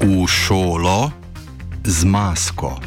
V šolo z masko.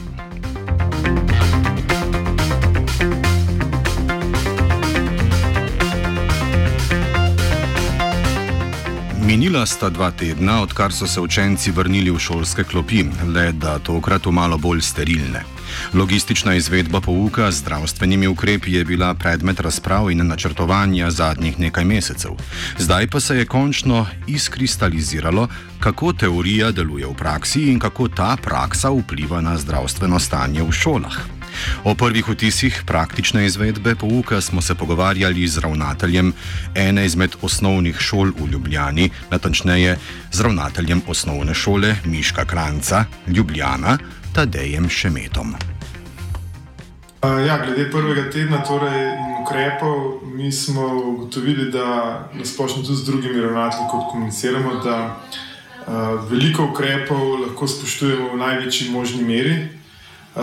Minila sta dva tedna, odkar so se učenci vrnili v šolske klopi, le da tokrat v malo bolj sterilne. Logistična izvedba pouka z zdravstvenimi ukrepi je bila predmet razprav in načrtovanja zadnjih nekaj mesecev. Zdaj pa se je končno izkristaliziralo, kako teorija deluje v praksi in kako ta praksa vpliva na zdravstveno stanje v šolah. O prvih vtisih praktične izvedbe pouka smo se pogovarjali z ravnateljem ene izmed osnovnih šol v Ljubljani, natančneje z ravnateljem osnovne šole Miška Kranca, Ljubljana, Tadejem Šemetom. Ja, glede prvega tedna torej, in ukrepov, mi smo ugotovili, da nasplošno tudi z drugimi ravnatelji kot komuniciramo, da uh, veliko ukrepov lahko spoštujemo v največji možni meri. Uh,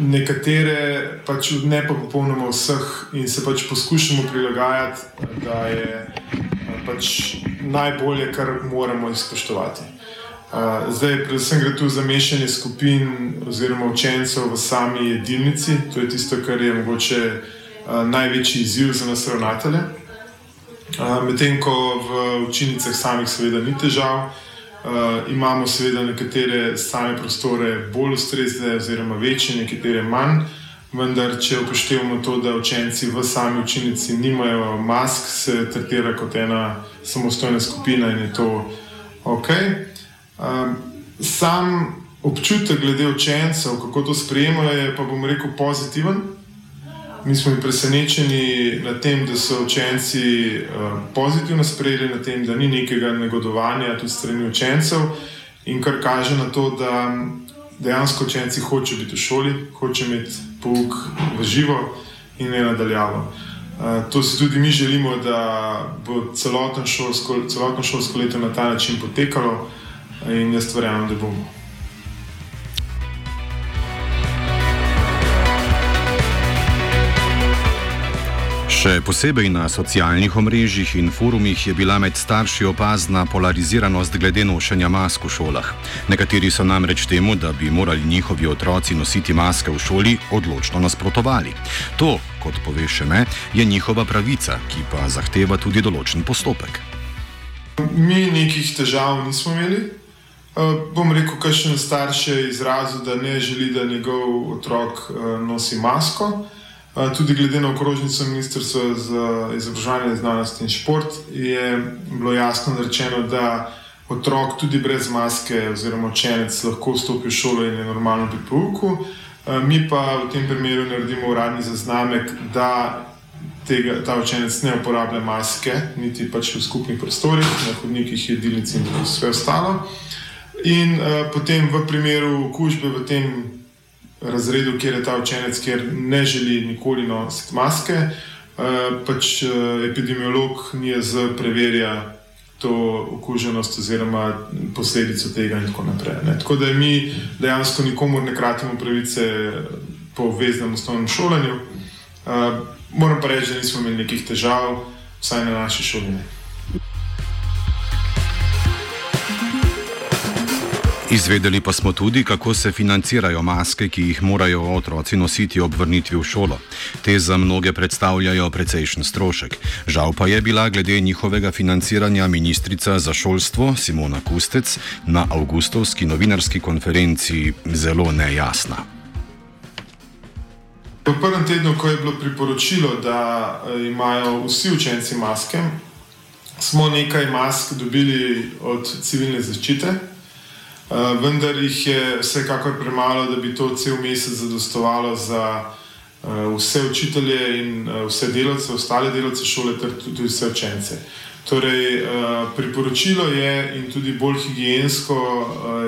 nekatere pač ne pa popolnoma vseh in se pač poskušamo prilagajati, da je uh, pač najbolje, kar moramo izpoštovati. Uh, zdaj, predvsem gre tu za mešanje skupin oziroma učencev v sami jedilnici, to je tisto, kar je mogoče uh, največji izziv za nas ravnatelje. Medtem ko v učilnicah samih, seveda, ni težav. Uh, imamo seveda nekatere same prostore bolj ustrezne, oziroma večje, nekatere manj, vendar če upoštevamo to, da učenci v sami učilnici nimajo mask, se tretira kot ena samostojna skupina in je to ok. Um, sam občutek glede učencev, kako to sprejemajo, je pa bom rekel pozitiven. Mi smo presenečeni nad tem, da so učenci uh, pozitivno sprejeli, nad tem, da ni nekega negodovanja tudi strani učencev, in kar kaže na to, da dejansko učenci hočejo biti v šoli, hočejo imeti pouk v živo in ne nadaljavo. Uh, to si tudi mi želimo, da bo celotno šolsko, celotno šolsko leto na ta način potekalo, in jaz verjamem, da bomo. Še posebej na socialnih omrežjih in forumih je bila med starši opazna polariziranost glede nošenja mask v šolah. Nekateri so namreč temu, da bi morali njihovi otroci nositi maske v šoli, odločno nasprotovali. To, kot pove še me, je njihova pravica, ki pa zahteva tudi določen postopek. Mi nekih težav nismo imeli. Uh, bom rekel, kaj še en starš je izrazil, da ne želi, da njegov otrok uh, nosi masko. Uh, Tudi glede na okrožnico Ministrstva za izobraževanje, znanost in šport je bilo jasno rečeno, da otrok tudi brez maske oziroma učenec lahko vstopi v šolo in je normalno pri pouku. Mi pa v tem primeru naredimo uradni zaznamek, da tega, ta učenec ne uporablja maske, niti pač v skupnih prostorih, na hodnikih, jedilnici in vse ostalo. In uh, potem v primeru okužbe v tem razredu, kjer je ta učenec, kjer ne želi nikoli nositi maske, eh, pač eh, epidemiolog NIJZ preverja to okuženost oziroma posledico tega in tako naprej. Ne. Tako da mi dejansko nikomor ne kratimo pravice po obveznem osnovnem šolanju. Eh, moram pa reči, da nismo imeli nekih težav, vsaj na naši šoli. Ne. Izvedeli pa smo tudi, kako se financirajo maske, ki jih morajo otroci nositi ob vrnitvi v šolo. Te za mnoge predstavljajo precejšen strošek. Žal pa je bila glede njihovega financiranja ministrica za šolstvo Simona Kustec na avgustovski novinarski konferenci zelo nejasna. V prvem tednu, ko je bilo priporočilo, da eh, imajo vsi učenci maske, smo nekaj mask dobili od civilne zaščite. Vendar jih je vsekakor premalo, da bi to cel mesec zadostovalo za vse učitelje in vse delavce, ostale delavce šole, ter tudi vse učence. Torej, priporočilo je in tudi bolj higijensko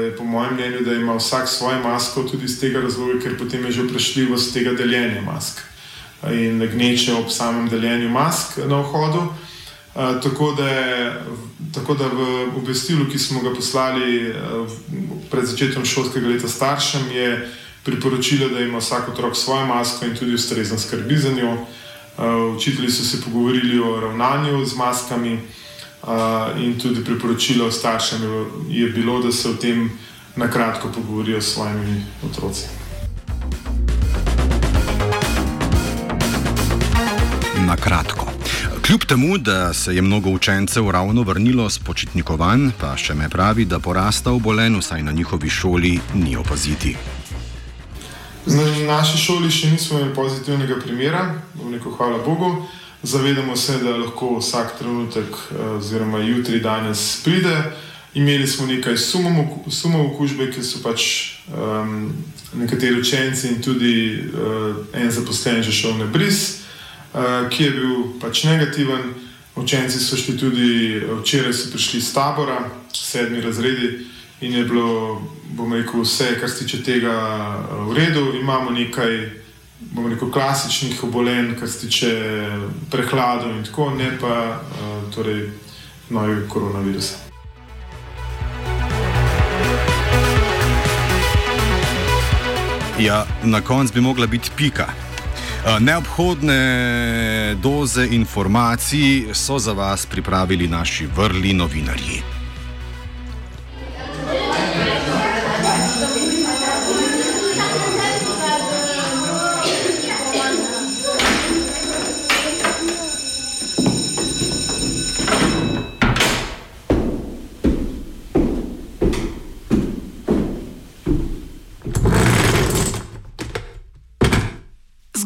je, po mojem mnenju, da ima vsak svojo masko, tudi iz tega razloga, ker potem je že vprašljivost tega deljenja mask in gneče ob samem deljenju mask na vhodu. Tako da, tako da v obvestilu, ki smo ga poslali pred začetkom šolskega leta staršem, je priporočilo, da ima vsak otrok svojo masko in tudi ustrezno skrbi za njo. Učitelji so se pogovorili o ravnanju z maskami in tudi priporočilo staršem je bilo, da se o tem na kratko pogovorijo s svojimi otroci. Na kratko. Kljub temu, da se je mnogo učencev ravno vrnilo z počitnikovanj, pa še me pravi, da porasta obolen vsaj na njihovi šoli ni opaziti. Na naši šoli še nismo imeli pozitivnega primera, neko hvala Bogu. Zavedamo se, da lahko vsak trenutek, oziroma jutri, danes pride. Imeli smo nekaj sumov okužbe, ki so pač um, nekateri učenci in tudi uh, en zaposlen že šel na bris. Eh, ki je bil pač negativen. Učenci so šli tudi včeraj, so prišli iz tabora, sedmi razredi, in je bilo, bom rekel, vse, kar se tiče tega, eh, v redu. Imamo nekaj, bom rekel, klasičnih obolenj, kar se tiče prehladov in tako, ne pa eh, torej novega koronavirusa. Ja, na koncu bi mogla biti pika. Eh, neobhodne doze informacij so za vas pripravili naši vrli novinarji.